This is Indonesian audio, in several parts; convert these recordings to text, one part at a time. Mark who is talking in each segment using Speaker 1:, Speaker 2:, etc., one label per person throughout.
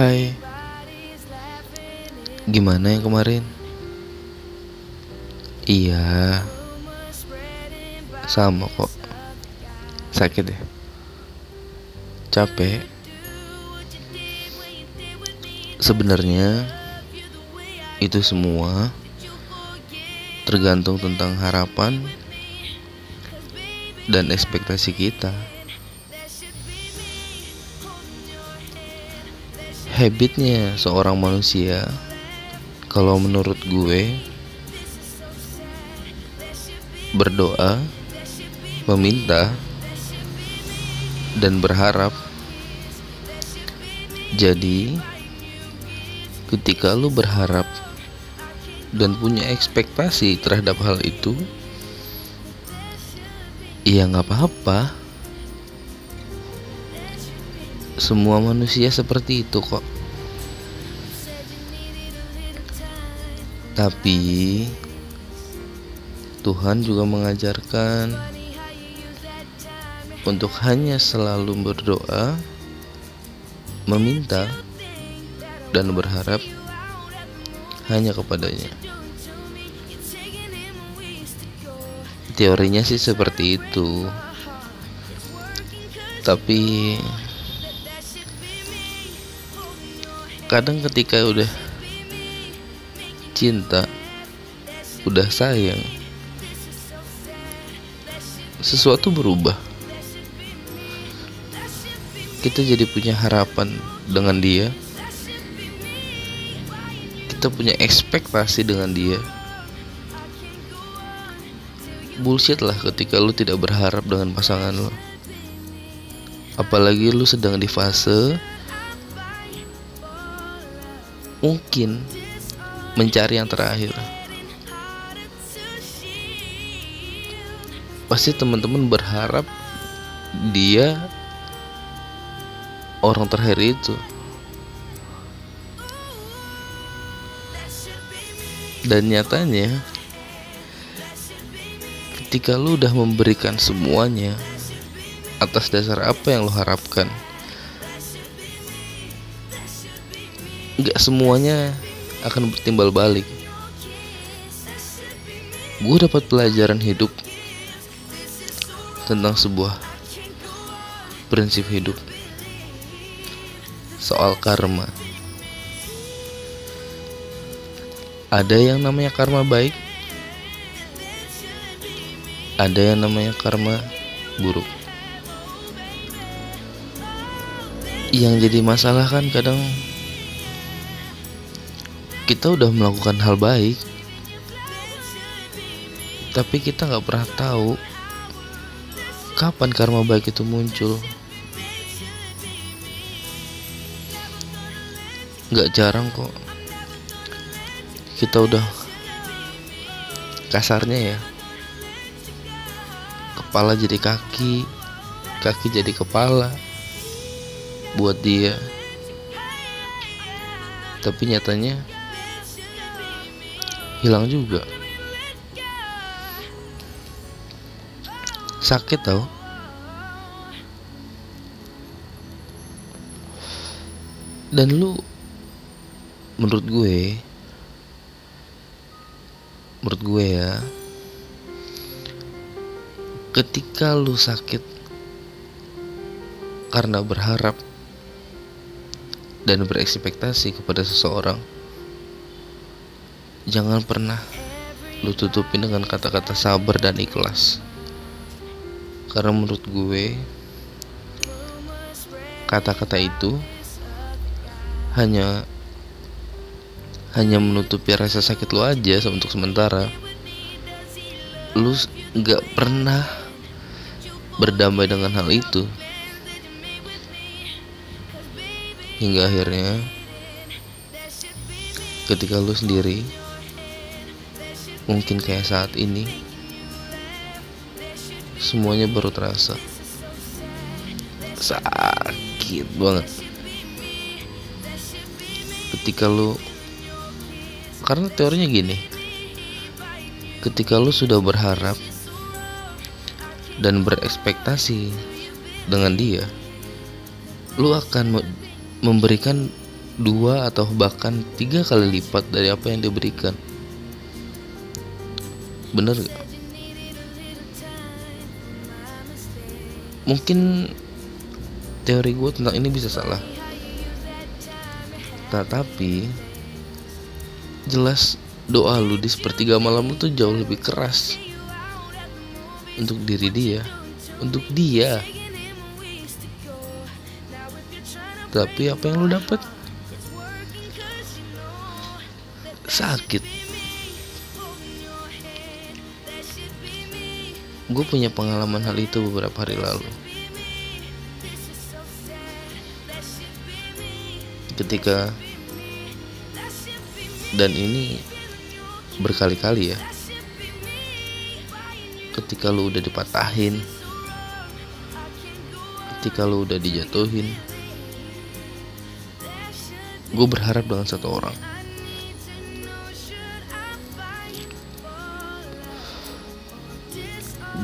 Speaker 1: Hai, gimana yang kemarin? Iya, sama kok. Sakit ya? Capek? Sebenarnya itu semua tergantung tentang harapan dan ekspektasi kita. Habitnya seorang manusia, kalau menurut gue, berdoa, meminta, dan berharap. Jadi, ketika lu berharap dan punya ekspektasi terhadap hal itu, ya nggak apa-apa. Semua manusia seperti itu kok. Tapi Tuhan juga mengajarkan untuk hanya selalu berdoa, meminta, dan berharap hanya kepadanya. Teorinya sih seperti itu. Tapi kadang ketika udah cinta, udah sayang, sesuatu berubah. Kita jadi punya harapan dengan dia. Kita punya ekspektasi dengan dia. Bullshit lah ketika lu tidak berharap dengan pasangan lo. Apalagi lu sedang di fase mungkin mencari yang terakhir. Pasti teman-teman berharap dia orang terakhir itu. Dan nyatanya ketika lu udah memberikan semuanya atas dasar apa yang lu harapkan nggak semuanya akan bertimbal balik. Gue dapat pelajaran hidup tentang sebuah prinsip hidup soal karma. Ada yang namanya karma baik, ada yang namanya karma buruk. Yang jadi masalah kan kadang kita udah melakukan hal baik tapi kita nggak pernah tahu kapan karma baik itu muncul. Nggak jarang kok. Kita udah kasarnya ya kepala jadi kaki kaki jadi kepala buat dia. Tapi nyatanya hilang juga. Sakit tau. Dan lu menurut gue menurut gue ya ketika lu sakit karena berharap dan berekspektasi kepada seseorang jangan pernah lu tutupin dengan kata-kata sabar dan ikhlas. Karena menurut gue kata-kata itu hanya hanya menutupi rasa sakit lu aja untuk sementara. Lu nggak pernah berdamai dengan hal itu. Hingga akhirnya ketika lu sendiri mungkin kayak saat ini semuanya baru terasa. Sakit banget. Ketika lu karena teorinya gini ketika lu sudah berharap dan berekspektasi dengan dia lu akan memberikan dua atau bahkan tiga kali lipat dari apa yang dia berikan bener. Gak? mungkin teori gue tentang ini bisa salah. Tetapi jelas doa lu di sepertiga malam tuh jauh lebih keras untuk diri dia untuk dia. Tapi apa yang lu dapat sakit gue punya pengalaman hal itu beberapa hari lalu. Ketika dan ini berkali-kali ya. Ketika lu udah dipatahin ketika lu udah dijatuhin gue berharap dengan satu orang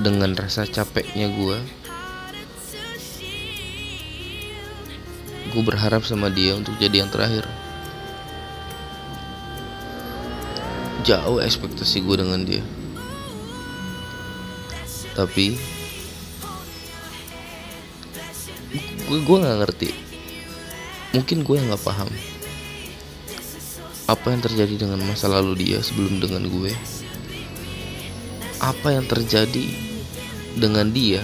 Speaker 1: dengan rasa capeknya gue gue berharap sama dia untuk jadi yang terakhir. Jauh ekspektasi gue dengan dia. Tapi gue nggak ngerti. Mungkin gue yang nggak paham apa yang terjadi dengan masa lalu dia sebelum dengan gue. Apa yang terjadi dengan dia.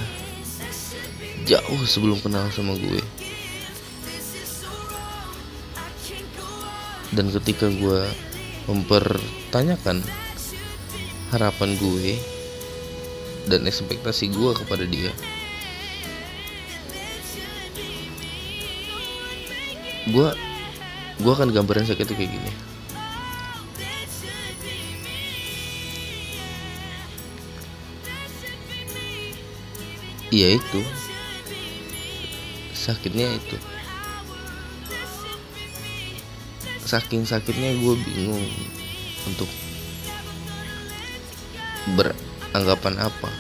Speaker 1: Jauh sebelum kenal sama gue. Dan ketika gue mempertanyakan harapan gue dan ekspektasi gue kepada dia gue gue akan gambarin sakitnya kayak gini iya itu. Sakitnya itu. Saking sakitnya gue bingung untuk beranggapan apa.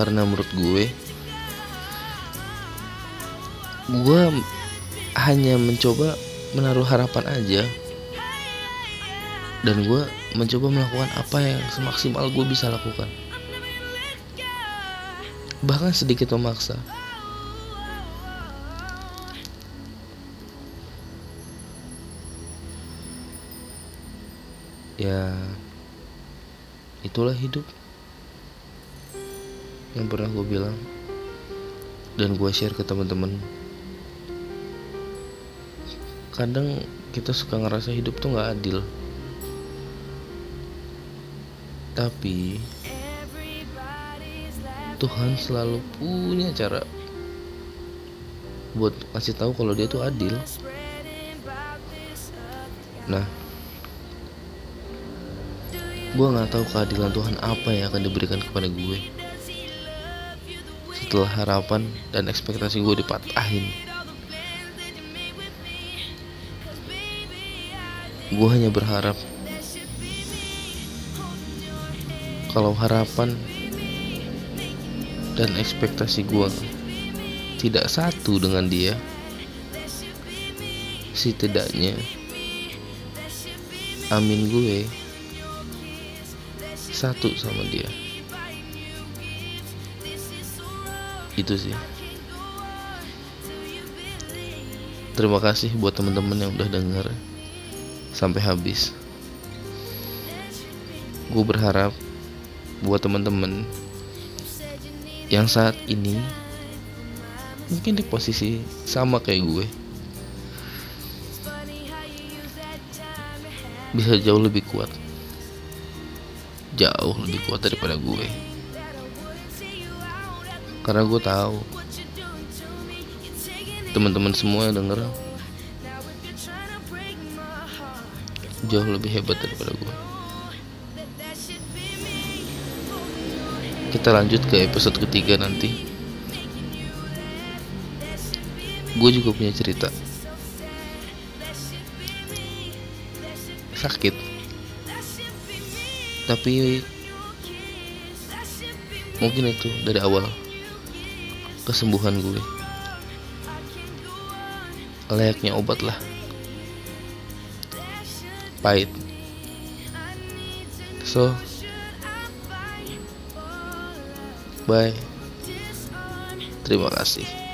Speaker 1: Karena menurut gue gue hanya mencoba menaruh harapan aja. Dan gue mencoba melakukan apa yang semaksimal gue bisa lakukan. Bahkan sedikit memaksa. Ya itulah hidup yang pernah gue bilang dan gue share ke teman-teman. Kadang kita suka ngerasa hidup tuh nggak adil tapi Tuhan selalu punya cara buat kasih tahu kalau dia tuh adil. Nah gue nggak tahu keadilan Tuhan apa yang akan diberikan kepada gue setelah harapan dan ekspektasi gue dipatahin. Gue hanya berharap kalau harapan dan ekspektasi gue tidak satu dengan dia setidaknya amin gue satu sama dia. Itu sih. Terima kasih buat teman-teman yang udah denger sampai habis. Gue berharap buat teman-teman yang saat ini mungkin di posisi sama kayak gue. Bisa jauh lebih kuat. Jauh lebih kuat daripada gue. Karena gue tahu teman-teman semua yang denger jauh lebih hebat daripada gue kita lanjut ke episode ketiga nanti. Gue juga punya cerita. Sakit. Tapi mungkin itu dari awal kesembuhan gue. Layaknya obat lah. Pahit. So bye. Terima kasih